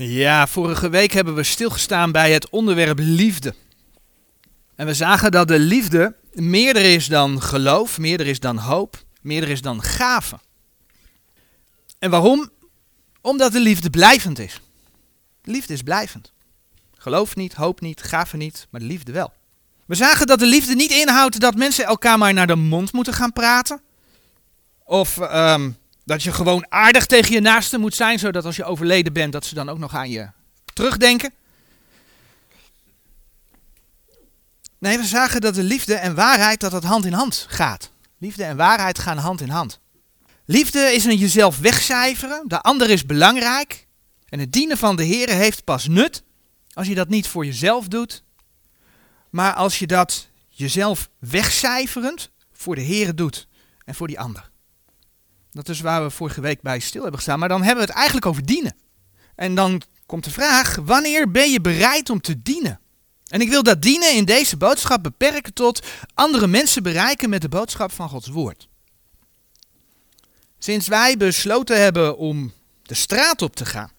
Ja, vorige week hebben we stilgestaan bij het onderwerp liefde. En we zagen dat de liefde meerder is dan geloof, meerder is dan hoop, meerder is dan gave. En waarom? Omdat de liefde blijvend is. liefde is blijvend. Geloof niet, hoop niet, gave niet, maar de liefde wel. We zagen dat de liefde niet inhoudt dat mensen elkaar maar naar de mond moeten gaan praten. Of ehm, dat je gewoon aardig tegen je naaste moet zijn, zodat als je overleden bent, dat ze dan ook nog aan je terugdenken. Nee, we zagen dat de liefde en waarheid dat dat hand in hand gaat. Liefde en waarheid gaan hand in hand. Liefde is een jezelf wegcijferen, de ander is belangrijk. En het dienen van de Heer heeft pas nut als je dat niet voor jezelf doet, maar als je dat jezelf wegcijferend voor de Heer doet en voor die ander. Dat is waar we vorige week bij stil hebben gestaan. Maar dan hebben we het eigenlijk over dienen. En dan komt de vraag: wanneer ben je bereid om te dienen? En ik wil dat dienen in deze boodschap beperken tot andere mensen bereiken met de boodschap van Gods woord. Sinds wij besloten hebben om de straat op te gaan,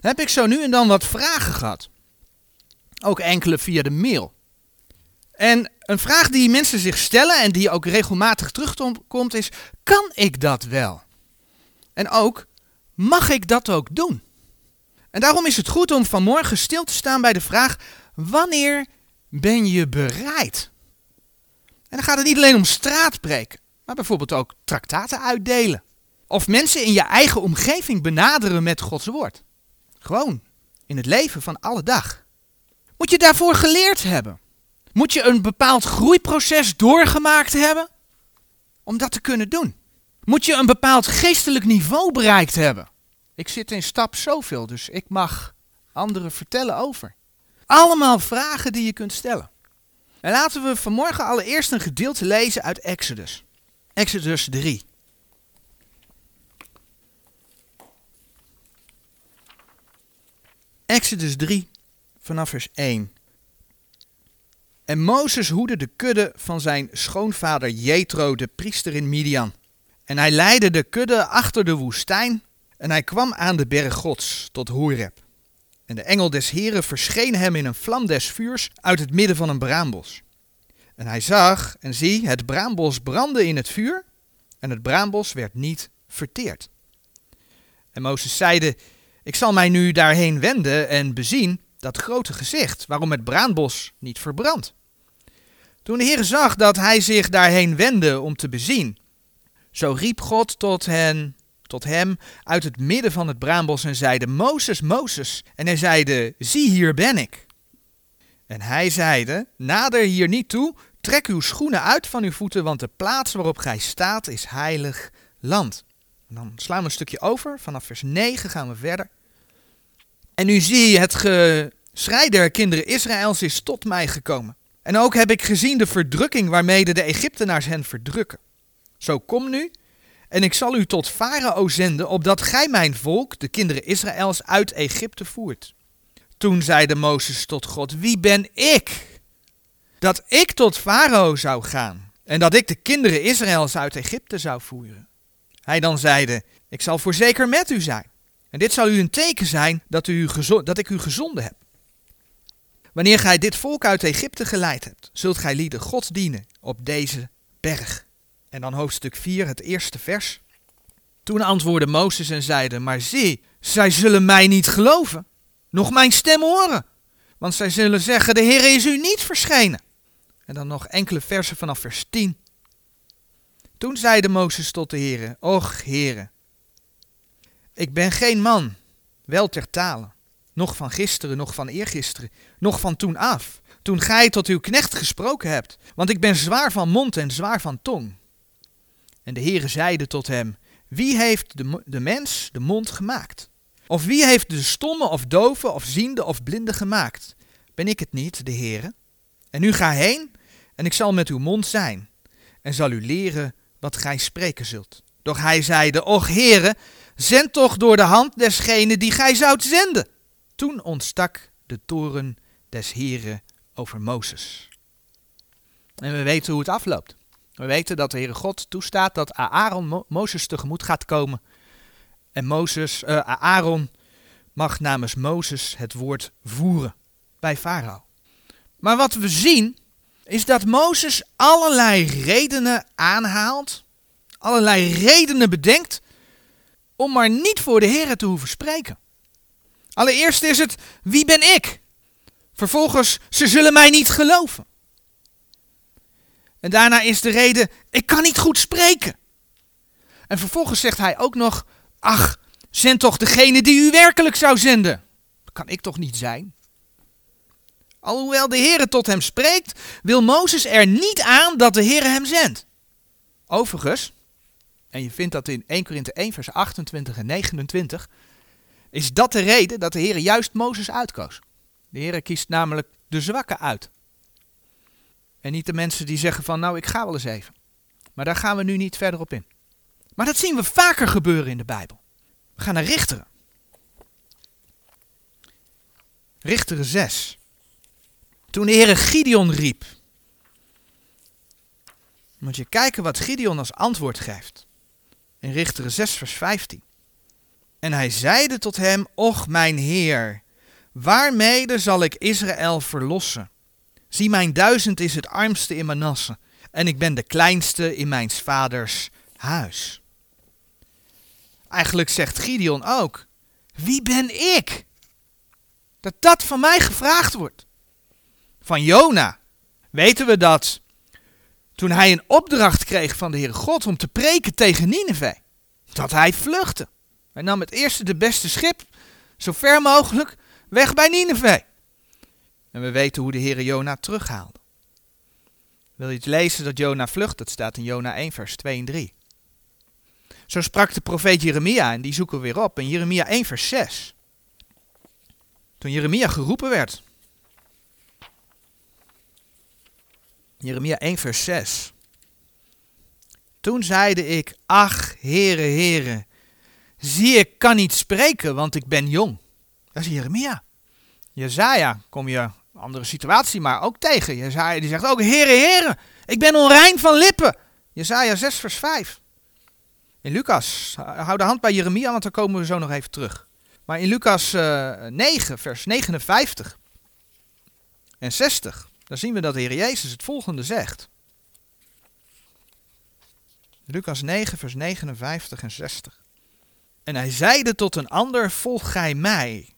heb ik zo nu en dan wat vragen gehad. Ook enkele via de mail. En een vraag die mensen zich stellen en die ook regelmatig terugkomt is, kan ik dat wel? En ook, mag ik dat ook doen? En daarom is het goed om vanmorgen stil te staan bij de vraag, wanneer ben je bereid? En dan gaat het niet alleen om straatpreken, maar bijvoorbeeld ook traktaten uitdelen. Of mensen in je eigen omgeving benaderen met Gods woord. Gewoon, in het leven van alle dag. Moet je daarvoor geleerd hebben? Moet je een bepaald groeiproces doorgemaakt hebben om dat te kunnen doen? Moet je een bepaald geestelijk niveau bereikt hebben? Ik zit in stap zoveel, dus ik mag anderen vertellen over. Allemaal vragen die je kunt stellen. En laten we vanmorgen allereerst een gedeelte lezen uit Exodus. Exodus 3. Exodus 3 vanaf vers 1. En Mozes hoedde de kudde van zijn schoonvader Jethro, de priester in Midian. En hij leidde de kudde achter de woestijn en hij kwam aan de berg Gods tot Horeb. En de engel des Heren verscheen hem in een vlam des vuurs uit het midden van een braambos. En hij zag, en zie, het braambos brandde in het vuur, en het braambos werd niet verteerd. En Mozes zeide, ik zal mij nu daarheen wenden en bezien dat grote gezicht, waarom het braambos niet verbrandt. Toen de Heer zag dat hij zich daarheen wendde om te bezien, zo riep God tot hen, tot hem uit het midden van het braambos en zeide, Mozes, Mozes. En hij zeide, zie hier ben ik. En hij zeide, nader hier niet toe, trek uw schoenen uit van uw voeten, want de plaats waarop gij staat is heilig land. Dan slaan we een stukje over, vanaf vers 9 gaan we verder. En nu zie het geschrei der kinderen Israëls is tot mij gekomen. En ook heb ik gezien de verdrukking waarmee de Egyptenaars hen verdrukken. Zo kom nu, en ik zal u tot Farao zenden, opdat gij mijn volk, de kinderen Israëls, uit Egypte voert. Toen zeide Mozes tot God, wie ben ik? Dat ik tot Farao zou gaan, en dat ik de kinderen Israëls uit Egypte zou voeren. Hij dan zeide, ik zal voorzeker met u zijn. En dit zal u een teken zijn dat, u dat ik u gezonden heb. Wanneer gij dit volk uit Egypte geleid hebt, zult gij lieden God dienen op deze berg. En dan hoofdstuk 4, het eerste vers. Toen antwoordde Mozes en zeide, maar zie, zij zullen mij niet geloven, nog mijn stem horen. Want zij zullen zeggen, de Heer is u niet verschenen. En dan nog enkele versen vanaf vers 10. Toen zeide Mozes tot de Heer, Och Heere, ik ben geen man, wel ter tale, nog van gisteren, nog van eergisteren, nog van toen af, toen gij tot uw knecht gesproken hebt, want ik ben zwaar van mond en zwaar van tong. En de Heere zeide tot hem, wie heeft de, de mens de mond gemaakt? Of wie heeft de stomme of dove of ziende of blinde gemaakt? Ben ik het niet, de Heere? En nu ga heen, en ik zal met uw mond zijn, en zal u leren wat gij spreken zult. Doch hij zeide, och Heere, zend toch door de hand desgene die gij zoudt zenden. Toen ontstak de toren des Heren over Mozes. En we weten hoe het afloopt. We weten dat de Heere God toestaat dat Aaron Mo Mozes tegemoet gaat komen. En Mozes, uh, Aaron mag namens Mozes het woord voeren bij Farao. Maar wat we zien is dat Mozes allerlei redenen aanhaalt, allerlei redenen bedenkt om maar niet voor de Heer te hoeven spreken. Allereerst is het, wie ben ik? Vervolgens, ze zullen mij niet geloven. En daarna is de reden, ik kan niet goed spreken. En vervolgens zegt hij ook nog, ach, zend toch degene die u werkelijk zou zenden. Dat kan ik toch niet zijn? Alhoewel de Heere tot hem spreekt, wil Mozes er niet aan dat de Heere hem zendt. Overigens, en je vindt dat in 1 Korinthe 1 vers 28 en 29, is dat de reden dat de Heer juist Mozes uitkoos. De Heer kiest namelijk de zwakken uit. En niet de mensen die zeggen van nou ik ga wel eens even. Maar daar gaan we nu niet verder op in. Maar dat zien we vaker gebeuren in de Bijbel. We gaan naar Richteren. Richteren 6. Toen de Heer Gideon riep. Moet je kijken wat Gideon als antwoord geeft. In Richteren 6 vers 15. En hij zeide tot hem, Och mijn Heer, waarmede zal ik Israël verlossen? Zie, mijn duizend is het armste in Manasse, en ik ben de kleinste in mijn vaders huis. Eigenlijk zegt Gideon ook, wie ben ik? Dat dat van mij gevraagd wordt. Van Jona weten we dat toen hij een opdracht kreeg van de Heere God om te preken tegen Nineveh, dat hij vluchtte. Hij nam het eerste de beste schip, zo ver mogelijk, weg bij Nineveh. En we weten hoe de Heere Jona terughaalde. Wil je het lezen dat Jona vlucht? Dat staat in Jona 1 vers 2 en 3. Zo sprak de profeet Jeremia en die zoeken we weer op in Jeremia 1 vers 6. Toen Jeremia geroepen werd. Jeremia 1 vers 6. Toen zeide ik, ach, heren, heren, zie ik kan niet spreken, want ik ben jong. Dat is Jeremia. Jezaja kom je andere situatie, maar ook tegen. Jezaja die zegt ook, heren, heren, ik ben onrein van lippen. Jezaja 6 vers 5. In Lucas, hou de hand bij Jeremia, want daar komen we zo nog even terug. Maar in Lucas uh, 9 vers 59 en 60, dan zien we dat de Heer Jezus het volgende zegt. Lucas 9, vers 59 en 60. En hij zeide tot een ander, volg gij mij.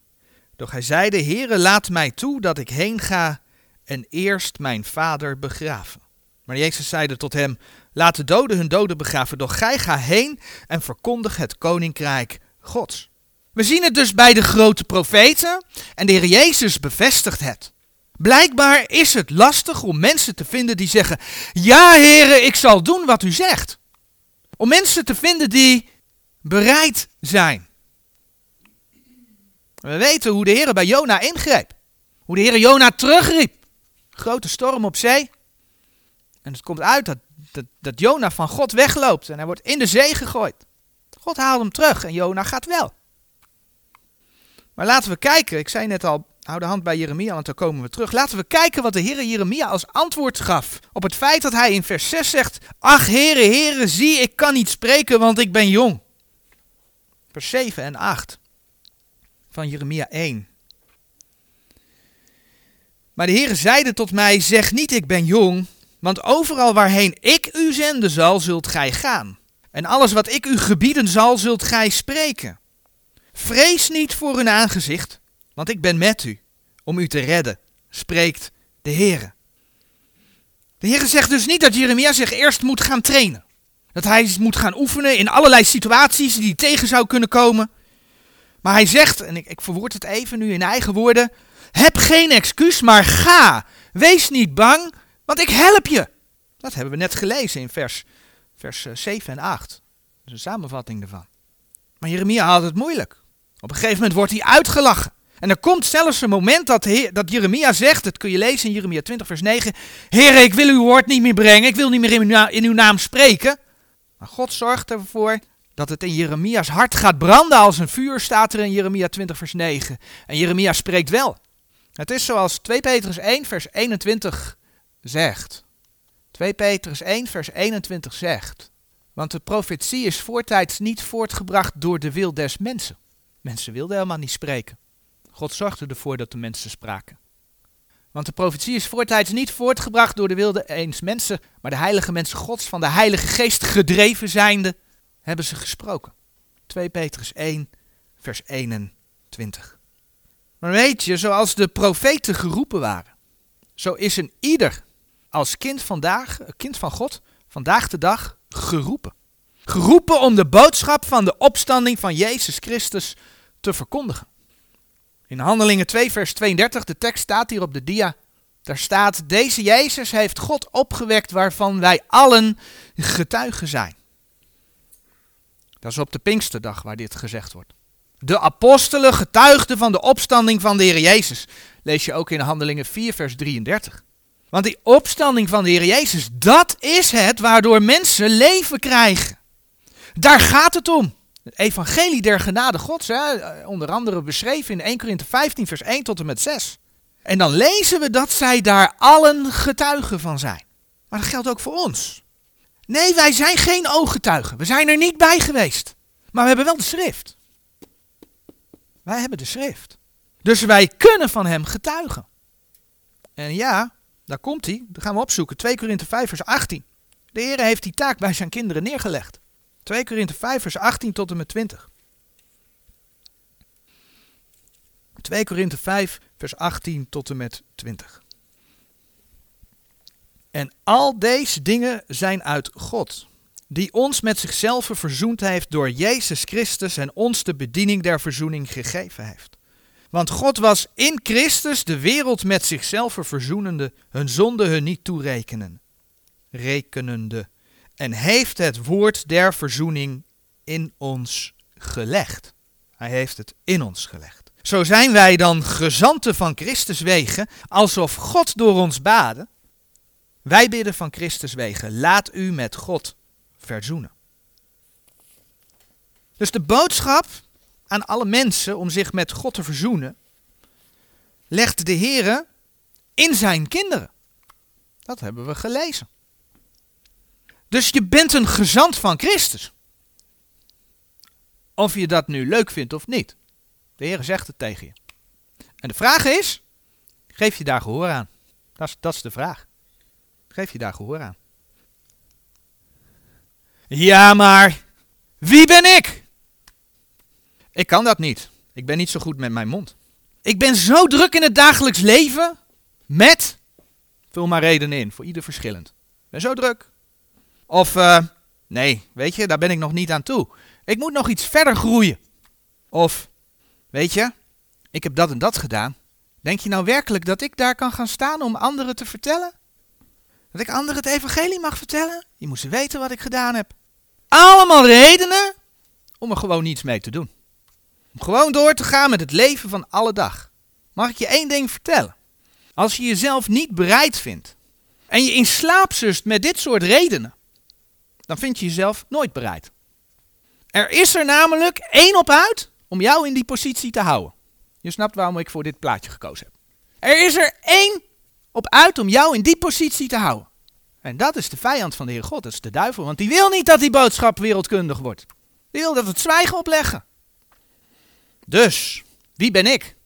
Doch hij zeide, Heere, laat mij toe dat ik heen ga en eerst mijn vader begraven. Maar Jezus zeide tot hem, laat de doden hun doden begraven, doch gij ga heen en verkondig het koninkrijk Gods. We zien het dus bij de grote profeten en de Heer Jezus bevestigt het. Blijkbaar is het lastig om mensen te vinden die zeggen, ja heren, ik zal doen wat u zegt. Om mensen te vinden die bereid zijn. We weten hoe de Heer bij Jona ingreep. Hoe de Heer Jona terugriep. Grote storm op zee. En het komt uit dat, dat, dat Jona van God wegloopt en hij wordt in de zee gegooid. God haalt hem terug en Jona gaat wel. Maar laten we kijken, ik zei net al, hou de hand bij Jeremia, want dan komen we terug. Laten we kijken wat de Heer Jeremia als antwoord gaf op het feit dat hij in vers 6 zegt, ach Heere, Heere, zie, ik kan niet spreken, want ik ben jong. Vers 7 en 8 van Jeremia 1. Maar de Heere zeide tot mij, zeg niet ik ben jong, want overal waarheen ik u zenden zal, zult gij gaan. En alles wat ik u gebieden zal, zult gij spreken. Vrees niet voor hun aangezicht, want ik ben met u, om u te redden, spreekt de Heere. De Heere zegt dus niet dat Jeremia zich eerst moet gaan trainen. Dat hij moet gaan oefenen in allerlei situaties die tegen zou kunnen komen. Maar hij zegt, en ik, ik verwoord het even nu in eigen woorden, heb geen excuus, maar ga. Wees niet bang, want ik help je. Dat hebben we net gelezen in vers, vers 7 en 8. Dat is een samenvatting daarvan. Maar Jeremia had het moeilijk. Op een gegeven moment wordt hij uitgelachen. En er komt zelfs een moment dat, dat Jeremia zegt, dat kun je lezen in Jeremia 20 vers 9, Heer, ik wil uw woord niet meer brengen, ik wil niet meer in uw, in uw naam spreken. Maar God zorgt ervoor dat het in Jeremia's hart gaat branden als een vuur, staat er in Jeremia 20 vers 9. En Jeremia spreekt wel. Het is zoals 2 Petrus 1 vers 21 zegt. 2 Petrus 1 vers 21 zegt. Want de profetie is voortijds niet voortgebracht door de wil des mensen. Mensen wilden helemaal niet spreken. God zorgde ervoor dat de mensen spraken. Want de profetie is voortijds niet voortgebracht door de wilde eens mensen, maar de heilige mensen Gods van de Heilige Geest gedreven zijnde, hebben ze gesproken. 2 Petrus 1, vers 21. Maar weet je, zoals de profeten geroepen waren, zo is een ieder als kind vandaag, kind van God, vandaag de dag geroepen. Geroepen om de boodschap van de opstanding van Jezus Christus te verkondigen. In Handelingen 2, vers 32, de tekst staat hier op de dia. Daar staat: Deze Jezus heeft God opgewekt, waarvan wij allen getuigen zijn. Dat is op de Pinksterdag waar dit gezegd wordt. De apostelen getuigden van de opstanding van de Heer Jezus. Lees je ook in Handelingen 4, vers 33. Want die opstanding van de Heer Jezus, dat is het waardoor mensen leven krijgen. Daar gaat het om. Het evangelie der genade gods, hè, onder andere beschreven in 1 Korinthe 15 vers 1 tot en met 6. En dan lezen we dat zij daar allen getuigen van zijn. Maar dat geldt ook voor ons. Nee, wij zijn geen ooggetuigen. We zijn er niet bij geweest. Maar we hebben wel de schrift. Wij hebben de schrift. Dus wij kunnen van hem getuigen. En ja, daar komt hij. Dat gaan we opzoeken. 2 Korinthe 5 vers 18. De Heer heeft die taak bij zijn kinderen neergelegd. 2 Korinthe 5 vers 18 tot en met 20. 2 Korinthe 5 vers 18 tot en met 20. En al deze dingen zijn uit God, die ons met zichzelf verzoend heeft door Jezus Christus en ons de bediening der verzoening gegeven heeft. Want God was in Christus de wereld met zichzelf verzoenende, hun zonde hun niet toerekenen, rekenende en heeft het woord der verzoening in ons gelegd. Hij heeft het in ons gelegd. Zo zijn wij dan gezanten van Christus wegen, alsof God door ons baden. Wij bidden van Christus wegen, laat u met God verzoenen. Dus de boodschap aan alle mensen om zich met God te verzoenen, legt de Heere in zijn kinderen. Dat hebben we gelezen. Dus je bent een gezant van Christus. Of je dat nu leuk vindt of niet. De Heer zegt het tegen je. En de vraag is, geef je daar gehoor aan? Dat is, dat is de vraag. Geef je daar gehoor aan? Ja, maar wie ben ik? Ik kan dat niet. Ik ben niet zo goed met mijn mond. Ik ben zo druk in het dagelijks leven met, vul maar redenen in, voor ieder verschillend. Ik ben zo druk. Of, uh, nee, weet je, daar ben ik nog niet aan toe. Ik moet nog iets verder groeien. Of, weet je, ik heb dat en dat gedaan. Denk je nou werkelijk dat ik daar kan gaan staan om anderen te vertellen? Dat ik anderen het evangelie mag vertellen? Je moet ze weten wat ik gedaan heb. Allemaal redenen om er gewoon niets mee te doen. Om gewoon door te gaan met het leven van alle dag. Mag ik je één ding vertellen? Als je jezelf niet bereid vindt en je in slaap zust met dit soort redenen, dan vind je jezelf nooit bereid. Er is er namelijk één op uit om jou in die positie te houden. Je snapt waarom ik voor dit plaatje gekozen heb. Er is er één op uit om jou in die positie te houden. En dat is de vijand van de Heer God, dat is de duivel. Want die wil niet dat die boodschap wereldkundig wordt. Die wil dat we het zwijgen opleggen. Dus, wie ben ik?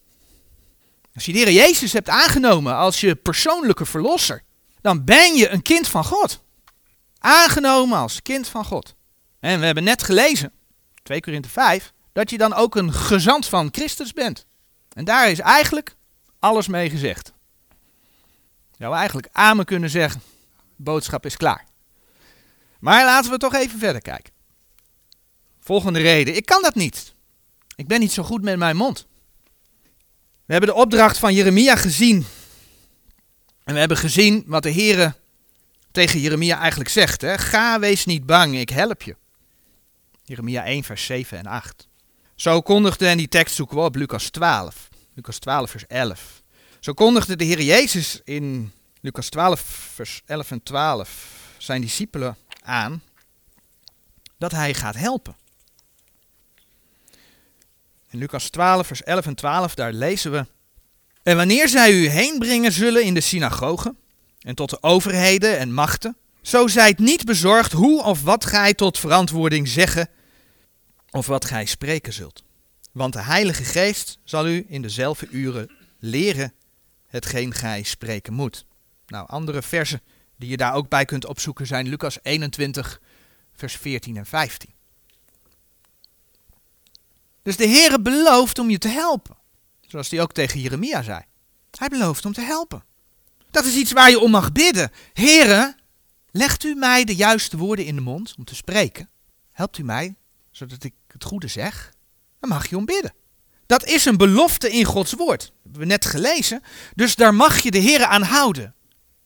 Als je de Heer Jezus hebt aangenomen als je persoonlijke verlosser, dan ben je een kind van God. Aangenomen als kind van God. En we hebben net gelezen, 2 Korinthe 5, dat je dan ook een gezant van Christus bent. En daar is eigenlijk alles mee gezegd. Zou eigenlijk amen kunnen zeggen, boodschap is klaar. Maar laten we toch even verder kijken. Volgende reden, ik kan dat niet. Ik ben niet zo goed met mijn mond. We hebben de opdracht van Jeremia gezien. En we hebben gezien wat de Heere tegen Jeremia eigenlijk zegt. Hè? Ga, wees niet bang, ik help je. Jeremia 1, vers 7 en 8. Zo kondigde, en die tekst zoeken we op, Lucas 12. Lucas 12, vers 11. Zo kondigde de Heer Jezus in Lucas 12, vers 11 en 12 zijn discipelen aan dat hij gaat helpen. In Lucas 12, vers 11 en 12, daar lezen we. En wanneer zij u heen brengen zullen in de synagogen en tot de overheden en machten, zo zijt niet bezorgd hoe of wat gij tot verantwoording zeggen of wat gij spreken zult. Want de Heilige Geest zal u in dezelfde uren leren hetgeen gij spreken moet. Nou, andere versen die je daar ook bij kunt opzoeken zijn Lucas 21, vers 14 en 15. Dus de Heere belooft om je te helpen. Zoals hij ook tegen Jeremia zei. Hij belooft om te helpen. Dat is iets waar je om mag bidden. Heere, legt u mij de juiste woorden in de mond om te spreken. Helpt u mij, zodat ik het goede zeg. Dan mag je om bidden. Dat is een belofte in Gods woord. Dat hebben we net gelezen. Dus daar mag je de Heere aan houden.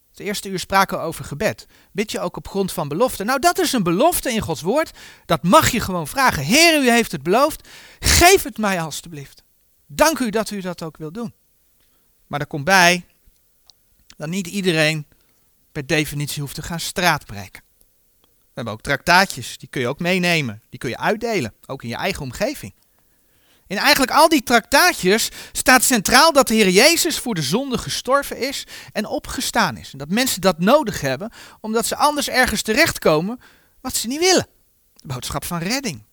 Het eerste uur spraken we over gebed. Bid je ook op grond van belofte? Nou, dat is een belofte in Gods woord. Dat mag je gewoon vragen. Heer, u heeft het beloofd. Geef het mij alstublieft. Dank u dat u dat ook wil doen. Maar er komt bij dat niet iedereen per definitie hoeft te gaan straatbreken. We hebben ook traktaatjes, die kun je ook meenemen. Die kun je uitdelen, ook in je eigen omgeving. In eigenlijk al die traktaatjes staat centraal dat de Heer Jezus voor de zonde gestorven is en opgestaan is. En dat mensen dat nodig hebben, omdat ze anders ergens terechtkomen wat ze niet willen. De boodschap van redding.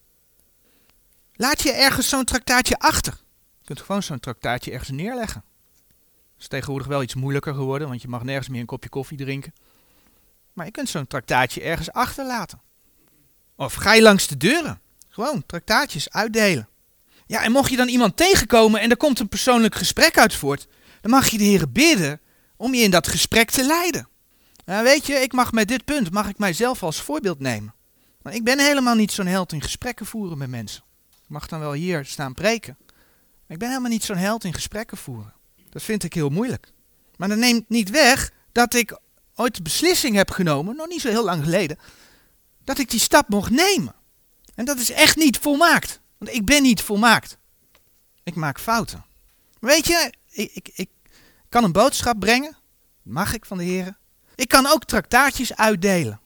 Laat je ergens zo'n traktaatje achter. Je kunt gewoon zo'n traktaatje ergens neerleggen. Is tegenwoordig wel iets moeilijker geworden, want je mag nergens meer een kopje koffie drinken. Maar je kunt zo'n traktaatje ergens achterlaten. Of ga je langs de deuren. Gewoon traktaatjes uitdelen. Ja, en mocht je dan iemand tegenkomen en er komt een persoonlijk gesprek uit voort, dan mag je de Heer bidden om je in dat gesprek te leiden. Nou, weet je, ik mag met dit punt, mag ik mijzelf als voorbeeld nemen. Maar ik ben helemaal niet zo'n held in gesprekken voeren met mensen. Ik mag dan wel hier staan preken. Maar ik ben helemaal niet zo'n held in gesprekken voeren. Dat vind ik heel moeilijk. Maar dat neemt niet weg dat ik ooit de beslissing heb genomen, nog niet zo heel lang geleden, dat ik die stap mocht nemen. En dat is echt niet volmaakt. Want ik ben niet volmaakt. Ik maak fouten. Weet je, ik, ik, ik kan een boodschap brengen. Mag ik van de heren. Ik kan ook traktaatjes uitdelen.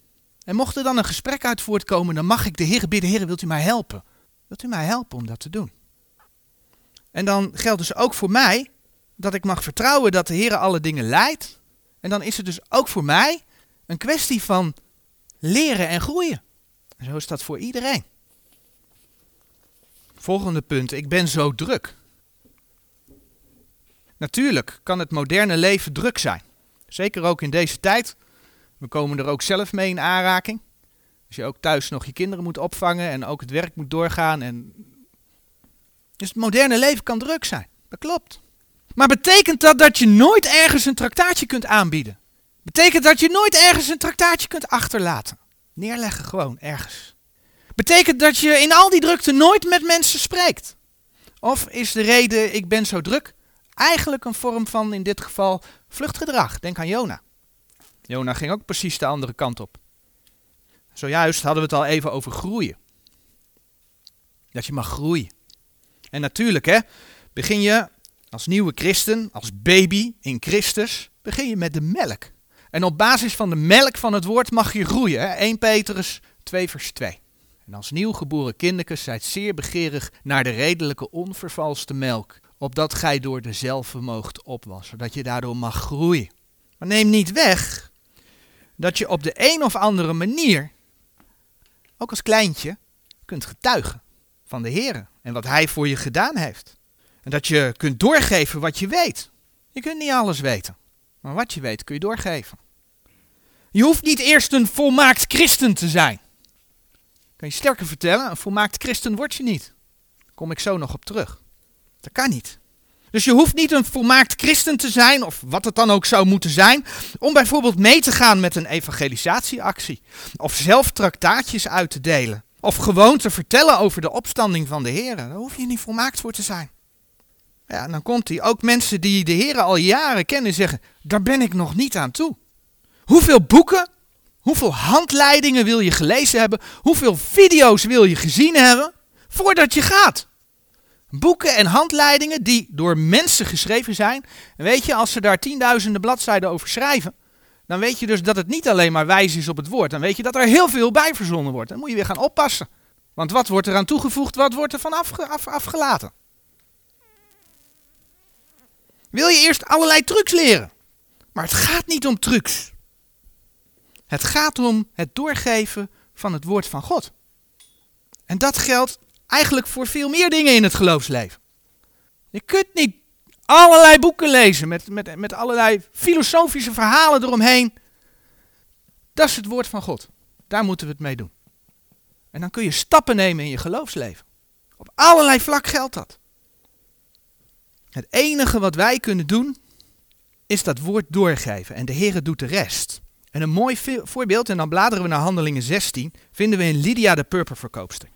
En mocht er dan een gesprek uit voortkomen, dan mag ik de heren bidden. Heren, wilt u mij helpen? Wilt u mij helpen om dat te doen? En dan geldt dus ook voor mij dat ik mag vertrouwen dat de Heer alle dingen leidt. En dan is het dus ook voor mij een kwestie van leren en groeien. En zo is dat voor iedereen. Volgende punt. Ik ben zo druk. Natuurlijk kan het moderne leven druk zijn. Zeker ook in deze tijd. We komen er ook zelf mee in aanraking. Als je ook thuis nog je kinderen moet opvangen en ook het werk moet doorgaan. En... Dus het moderne leven kan druk zijn. Dat klopt. Maar betekent dat dat je nooit ergens een traktaatje kunt aanbieden? Betekent dat je nooit ergens een traktaatje kunt achterlaten? Neerleggen gewoon ergens. Betekent dat je in al die drukte nooit met mensen spreekt? Of is de reden ik ben zo druk eigenlijk een vorm van in dit geval vluchtgedrag? Denk aan Jona. Jona ging ook precies de andere kant op. Zojuist hadden we het al even over groeien. Dat je mag groeien. En natuurlijk, hè, begin je als nieuwe christen, als baby in Christus, begin je met de melk. En op basis van de melk van het woord mag je groeien. Hè? 1 Petrus 2 vers 2. En als nieuwgeboren kinderkes zijt zeer begeerig naar de redelijke onvervalste melk, opdat gij door dezelfde moogt opwassen, dat je daardoor mag groeien. Maar neem niet weg dat je op de een of andere manier, ook als kleintje, kunt getuigen van de Heer en wat Hij voor je gedaan heeft. En dat je kunt doorgeven wat je weet. Je kunt niet alles weten, maar wat je weet kun je doorgeven. Je hoeft niet eerst een volmaakt christen te zijn. Kan je sterker vertellen, een volmaakt christen word je niet. Daar kom ik zo nog op terug. Dat kan niet. Dus je hoeft niet een volmaakt christen te zijn, of wat het dan ook zou moeten zijn, om bijvoorbeeld mee te gaan met een evangelisatieactie. Of zelf traktaatjes uit te delen. Of gewoon te vertellen over de opstanding van de Heer. Daar hoef je niet volmaakt voor te zijn. Ja, dan komt hij. Ook mensen die de Heer al jaren kennen zeggen, daar ben ik nog niet aan toe. Hoeveel boeken Hoeveel handleidingen wil je gelezen hebben? Hoeveel video's wil je gezien hebben voordat je gaat? Boeken en handleidingen die door mensen geschreven zijn. En weet je, als ze daar tienduizenden bladzijden over schrijven, dan weet je dus dat het niet alleen maar wijs is op het woord. Dan weet je dat er heel veel bij verzonnen wordt. Dan moet je weer gaan oppassen. Want wat wordt er aan toegevoegd, wat wordt er van af, afgelaten? Wil je eerst allerlei trucs leren? Maar het gaat niet om trucs. Het gaat om het doorgeven van het woord van God. En dat geldt eigenlijk voor veel meer dingen in het geloofsleven. Je kunt niet allerlei boeken lezen met, met, met allerlei filosofische verhalen eromheen. Dat is het woord van God. Daar moeten we het mee doen. En dan kun je stappen nemen in je geloofsleven. Op allerlei vlak geldt dat. Het enige wat wij kunnen doen, is dat woord doorgeven. En de Heer doet de rest. En een mooi voorbeeld, en dan bladeren we naar Handelingen 16, vinden we in Lydia de purperverkoopster.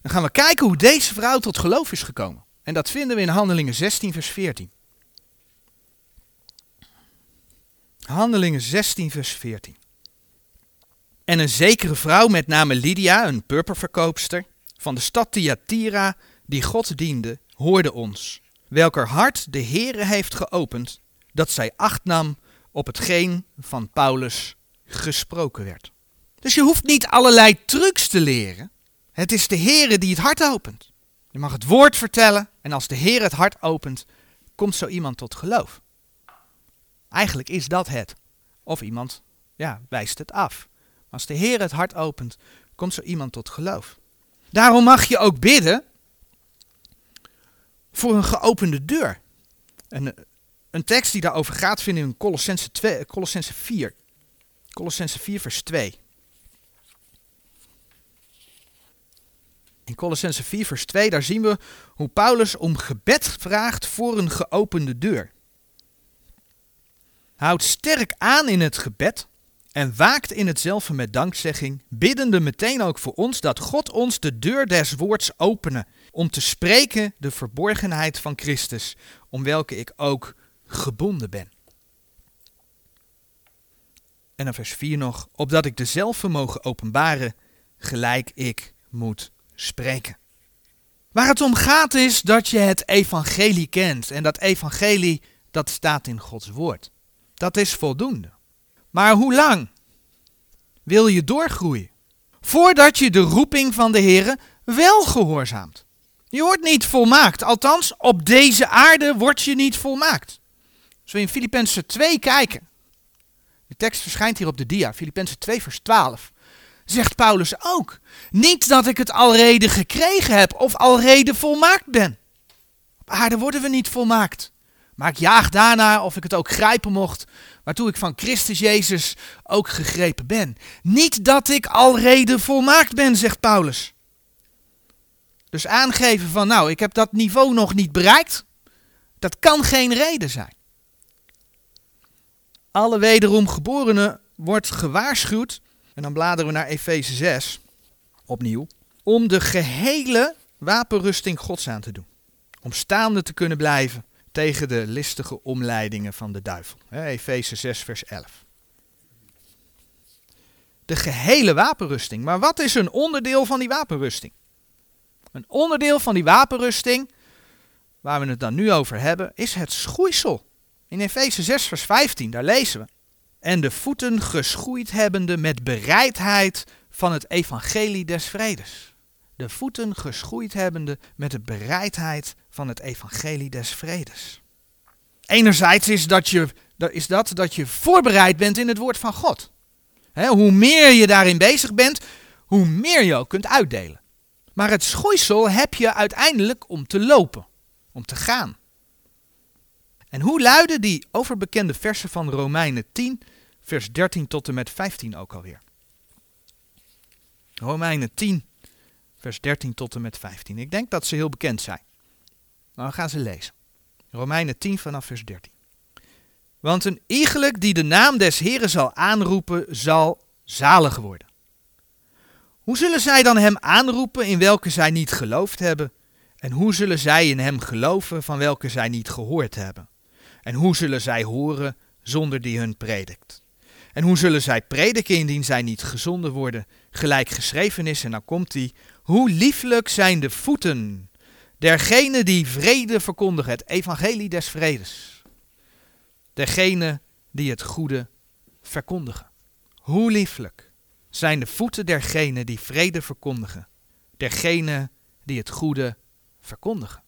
Dan gaan we kijken hoe deze vrouw tot geloof is gekomen. En dat vinden we in Handelingen 16, vers 14. Handelingen 16, vers 14. En een zekere vrouw met name Lydia, een purperverkoopster, van de stad Thyatira, die God diende, hoorde ons, welker hart de Heere heeft geopend, dat zij acht nam op hetgeen van Paulus gesproken werd. Dus je hoeft niet allerlei trucs te leren. Het is de Heere die het hart opent. Je mag het woord vertellen en als de Heer het hart opent, komt zo iemand tot geloof. Eigenlijk is dat het. Of iemand ja, wijst het af. Als de Heer het hart opent, komt zo iemand tot geloof. Daarom mag je ook bidden voor een geopende deur. En eh, een tekst die daarover gaat vinden in Colossense, 2, Colossense 4. Colossense 4 vers 2. In Colossense 4 vers 2 daar zien we hoe Paulus om gebed vraagt voor een geopende deur. Houd sterk aan in het gebed en waakt in hetzelfde met dankzegging, biddende meteen ook voor ons dat God ons de deur des woords opene, om te spreken de verborgenheid van Christus, om welke ik ook gebonden ben. En dan vers 4 nog, opdat ik dezelfde mogen openbaren, gelijk ik moet spreken. Waar het om gaat is dat je het evangelie kent. En dat evangelie, dat staat in Gods woord. Dat is voldoende. Maar hoe lang wil je doorgroeien? Voordat je de roeping van de Heer wel gehoorzaamt. Je wordt niet volmaakt. Althans, op deze aarde word je niet volmaakt. Als we in Filippenzen 2 kijken. De tekst verschijnt hier op de dia. Filippenzen 2 vers 12. Zegt Paulus ook. Niet dat ik het alrede gekregen heb of alrede volmaakt ben. Op aarde worden we niet volmaakt. Maar ik jaag daarna of ik het ook grijpen mocht, waartoe ik van Christus Jezus ook gegrepen ben. Niet dat ik alrede volmaakt ben, zegt Paulus. Dus aangeven van, nou, ik heb dat niveau nog niet bereikt, dat kan geen reden zijn. Alle wederom geborenen wordt gewaarschuwd, en dan bladeren we naar Efeze 6, opnieuw, om de gehele wapenrusting Gods aan te doen. Om staande te kunnen blijven tegen de listige omleidingen van de duivel. Efeze 6, vers 11. De gehele wapenrusting. Maar wat is een onderdeel van die wapenrusting? Een onderdeel van die wapenrusting, waar we het dan nu over hebben, is het schoeisel. In Efeze 6, vers 15, daar lezen we. En de voeten geschoeid hebbende met bereidheid van het evangelie des vredes. De voeten geschoeid hebbende met de bereidheid van het evangelie des vredes. Enerzijds is dat, je, is dat dat je voorbereid bent in het woord van God. hoe meer je daarin bezig bent, hoe meer je ook kunt uitdelen. Maar het schoeisel heb je uiteindelijk om te lopen, om te gaan. En hoe luiden die overbekende versen van Romeinen 10, vers 13 tot en met 15 ook alweer? Romeinen 10, vers 13 tot en met 15. Ik denk dat ze heel bekend zijn. Maar we gaan ze lezen. Romeinen 10 vanaf vers 13. Want een iegelijk die de naam des Heren zal aanroepen, zal zalig worden. Hoe zullen zij dan hem aanroepen in welke zij niet geloofd hebben? En hoe zullen zij in hem geloven van welke zij niet gehoord hebben? En hoe zullen zij horen zonder die hun predikt? En hoe zullen zij prediken indien zij niet gezonden worden, gelijk geschreven is? En dan komt hij, hoe lieflijk zijn de voeten dergene die vrede verkondigen, het evangelie des vredes. Dergene die het goede verkondigen. Hoe lieflijk zijn de voeten dergene die vrede verkondigen, dergene die het goede verkondigen.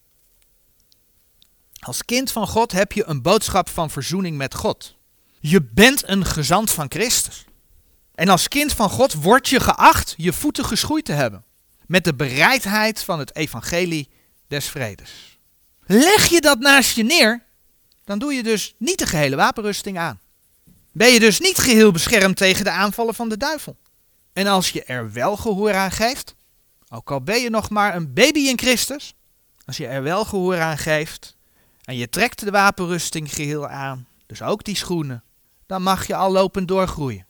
Als kind van God heb je een boodschap van verzoening met God. Je bent een gezant van Christus. En als kind van God word je geacht je voeten geschoeid te hebben. Met de bereidheid van het evangelie des vredes. Leg je dat naast je neer, dan doe je dus niet de gehele wapenrusting aan. Ben je dus niet geheel beschermd tegen de aanvallen van de duivel. En als je er wel gehoor aan geeft, ook al ben je nog maar een baby in Christus, als je er wel gehoor aan geeft en je trekt de wapenrusting geheel aan, dus ook die schoenen, dan mag je al lopend doorgroeien.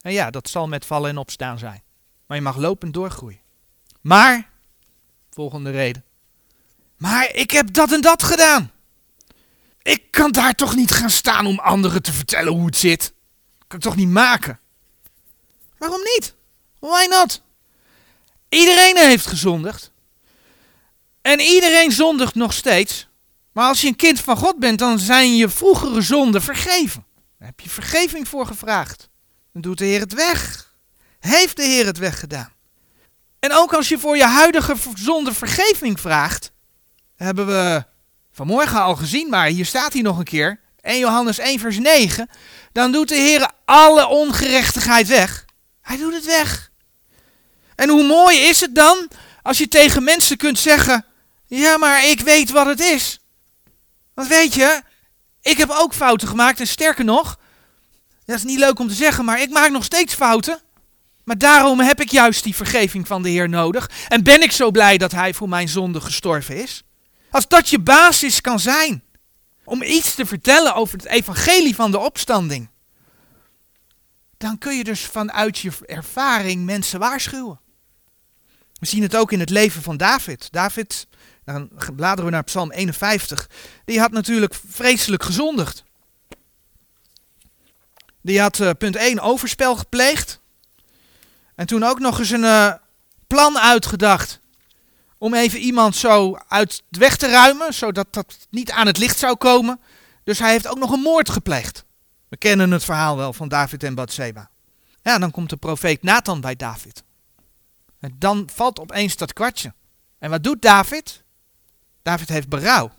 En ja, dat zal met vallen en opstaan zijn. Maar je mag lopend doorgroeien. Maar, volgende reden. Maar ik heb dat en dat gedaan. Ik kan daar toch niet gaan staan om anderen te vertellen hoe het zit. kan ik toch niet maken. Waarom niet? Why not? Iedereen heeft gezondigd. En iedereen zondigt nog steeds. Maar als je een kind van God bent, dan zijn je vroegere zonden vergeven. Daar heb je vergeving voor gevraagd. Dan doet de Heer het weg. Heeft de Heer het weggedaan. En ook als je voor je huidige zonde vergeving vraagt, hebben we vanmorgen al gezien, maar hier staat hij nog een keer. 1 Johannes 1 vers 9. Dan doet de Heer alle ongerechtigheid weg. Hij doet het weg. En hoe mooi is het dan als je tegen mensen kunt zeggen: Ja, maar ik weet wat het is. Want weet je, ik heb ook fouten gemaakt en sterker nog, dat is niet leuk om te zeggen, maar ik maak nog steeds fouten. Maar daarom heb ik juist die vergeving van de Heer nodig. En ben ik zo blij dat Hij voor mijn zonde gestorven is. Als dat je basis kan zijn om iets te vertellen over het evangelie van de opstanding. Dan kun je dus vanuit je ervaring mensen waarschuwen. We zien het ook in het leven van David. David, dan bladeren we naar Psalm 51. Die had natuurlijk vreselijk gezondigd. Die had uh, punt 1 overspel gepleegd. En toen ook nog eens een uh, plan uitgedacht. Om even iemand zo uit de weg te ruimen. Zodat dat niet aan het licht zou komen. Dus hij heeft ook nog een moord gepleegd. We kennen het verhaal wel van David en Bathseba. Ja, dan komt de profeet Nathan bij David. En dan valt opeens dat kwartje. En wat doet David? David heeft berouw.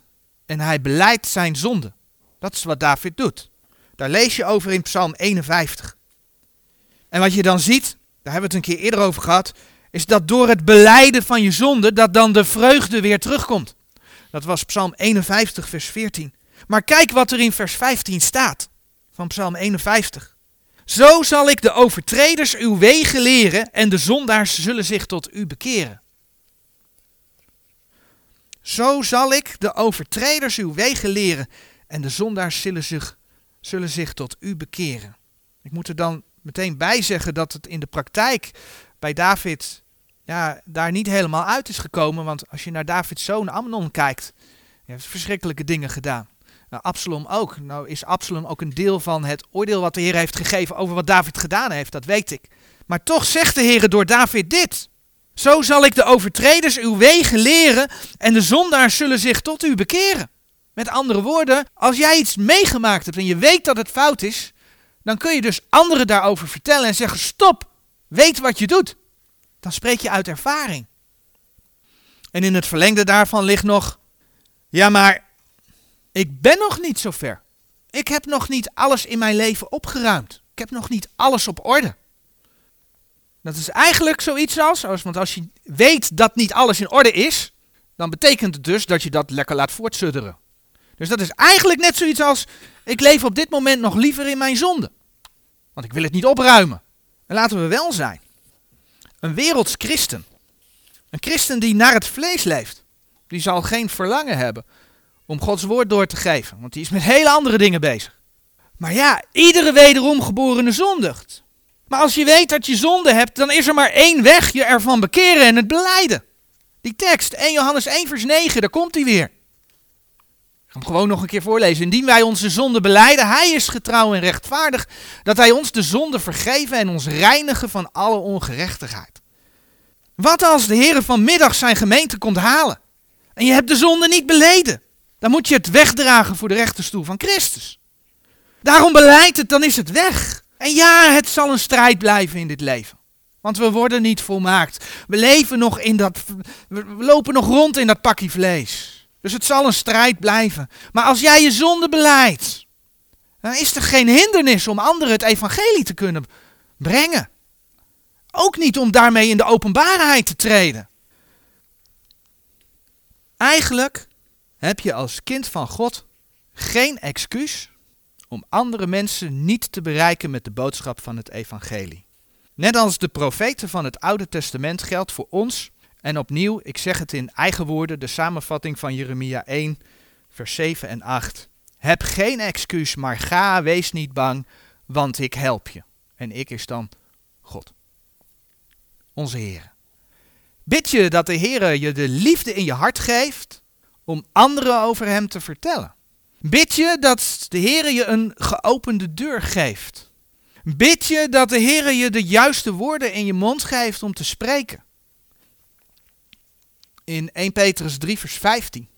En hij beleidt zijn zonde. Dat is wat David doet. Daar lees je over in Psalm 51. En wat je dan ziet, daar hebben we het een keer eerder over gehad, is dat door het beleiden van je zonde, dat dan de vreugde weer terugkomt. Dat was Psalm 51, vers 14. Maar kijk wat er in vers 15 staat van Psalm 51. Zo zal ik de overtreders uw wegen leren en de zondaars zullen zich tot u bekeren. Zo zal ik de overtreders uw wegen leren en de zondaars zullen zich zullen zich tot u bekeren. Ik moet er dan meteen bij zeggen dat het in de praktijk bij David ja, daar niet helemaal uit is gekomen. Want als je naar Davids zoon Amnon kijkt, hij heeft verschrikkelijke dingen gedaan. Nou, Absalom ook. Nou is Absalom ook een deel van het oordeel wat de Heer heeft gegeven over wat David gedaan heeft, dat weet ik. Maar toch zegt de Heer door David dit. Zo zal ik de overtreders uw wegen leren en de zondaars zullen zich tot u bekeren. Met andere woorden, als jij iets meegemaakt hebt en je weet dat het fout is, dan kun je dus anderen daarover vertellen en zeggen: stop, weet wat je doet. Dan spreek je uit ervaring. En in het verlengde daarvan ligt nog: ja, maar ik ben nog niet zo ver. Ik heb nog niet alles in mijn leven opgeruimd. Ik heb nog niet alles op orde. Dat is eigenlijk zoiets als, want als je weet dat niet alles in orde is, dan betekent het dus dat je dat lekker laat voortsudderen. Dus dat is eigenlijk net zoiets als, ik leef op dit moment nog liever in mijn zonde. Want ik wil het niet opruimen. En laten we wel zijn. Een werelds christen. Een christen die naar het vlees leeft. Die zal geen verlangen hebben om Gods woord door te geven. Want die is met hele andere dingen bezig. Maar ja, iedere wederom geborene zondigt. Maar als je weet dat je zonde hebt, dan is er maar één weg je ervan bekeren en het beleiden. Die tekst, 1 Johannes 1 vers 9, daar komt hij weer hem gewoon nog een keer voorlezen. Indien wij onze zonde beleiden, hij is getrouw en rechtvaardig, dat hij ons de zonde vergeven en ons reinigen van alle ongerechtigheid. Wat als de Heer vanmiddag zijn gemeente komt halen en je hebt de zonde niet beleden? Dan moet je het wegdragen voor de rechterstoel van Christus. Daarom beleid het, dan is het weg. En ja, het zal een strijd blijven in dit leven. Want we worden niet volmaakt. We leven nog in dat. We lopen nog rond in dat pakje vlees. Dus het zal een strijd blijven. Maar als jij je zonde beleidt, dan is er geen hindernis om anderen het evangelie te kunnen brengen. Ook niet om daarmee in de openbaarheid te treden. Eigenlijk heb je als kind van God geen excuus om andere mensen niet te bereiken met de boodschap van het evangelie. Net als de profeten van het Oude Testament geldt voor ons, en opnieuw, ik zeg het in eigen woorden, de samenvatting van Jeremia 1, vers 7 en 8. Heb geen excuus, maar ga, wees niet bang, want ik help je. En ik is dan God. Onze Heer. Bid je dat de Heer je de liefde in je hart geeft om anderen over Hem te vertellen. Bid je dat de Heer je een geopende deur geeft. Bid je dat de Heer je de juiste woorden in je mond geeft om te spreken. In 1 Petrus 3 vers 15,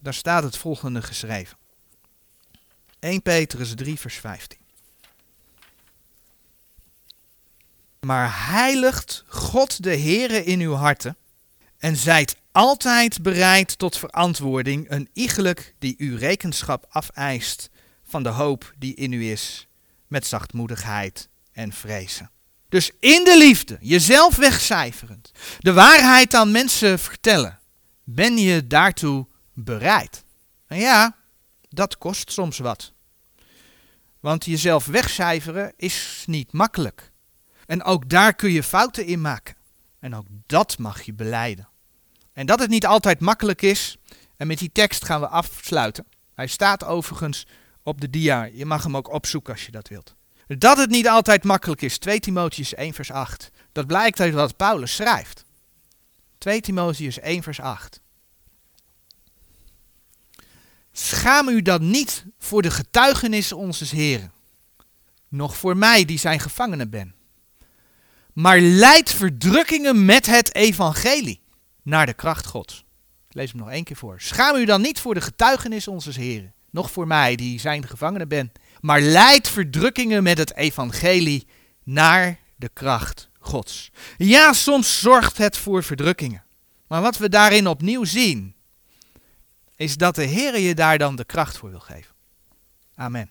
daar staat het volgende geschreven. 1 Petrus 3 vers 15. Maar heiligt God de Heere in uw harten en zijt altijd bereid tot verantwoording, een iegelijk die uw rekenschap afeist van de hoop die in u is, met zachtmoedigheid en vrezen. Dus in de liefde, jezelf wegcijferend, de waarheid aan mensen vertellen, ben je daartoe bereid. En ja, dat kost soms wat. Want jezelf wegcijferen is niet makkelijk. En ook daar kun je fouten in maken. En ook dat mag je beleiden. En dat het niet altijd makkelijk is, en met die tekst gaan we afsluiten. Hij staat overigens op de dia, je mag hem ook opzoeken als je dat wilt. Dat het niet altijd makkelijk is, 2 Timotheus 1 vers 8. Dat blijkt uit wat Paulus schrijft. 2 Timotheus 1 vers 8. Schaam u dan niet voor de getuigenis onze Heren, nog voor mij die zijn gevangene ben. Maar leid verdrukkingen met het evangelie naar de kracht Gods. Ik lees hem nog één keer voor. Schaam u dan niet voor de getuigenis onze Heren, nog voor mij die zijn gevangene ben. Maar leid verdrukkingen met het evangelie naar de kracht Gods. Ja, soms zorgt het voor verdrukkingen. Maar wat we daarin opnieuw zien, is dat de Heer je daar dan de kracht voor wil geven. Amen.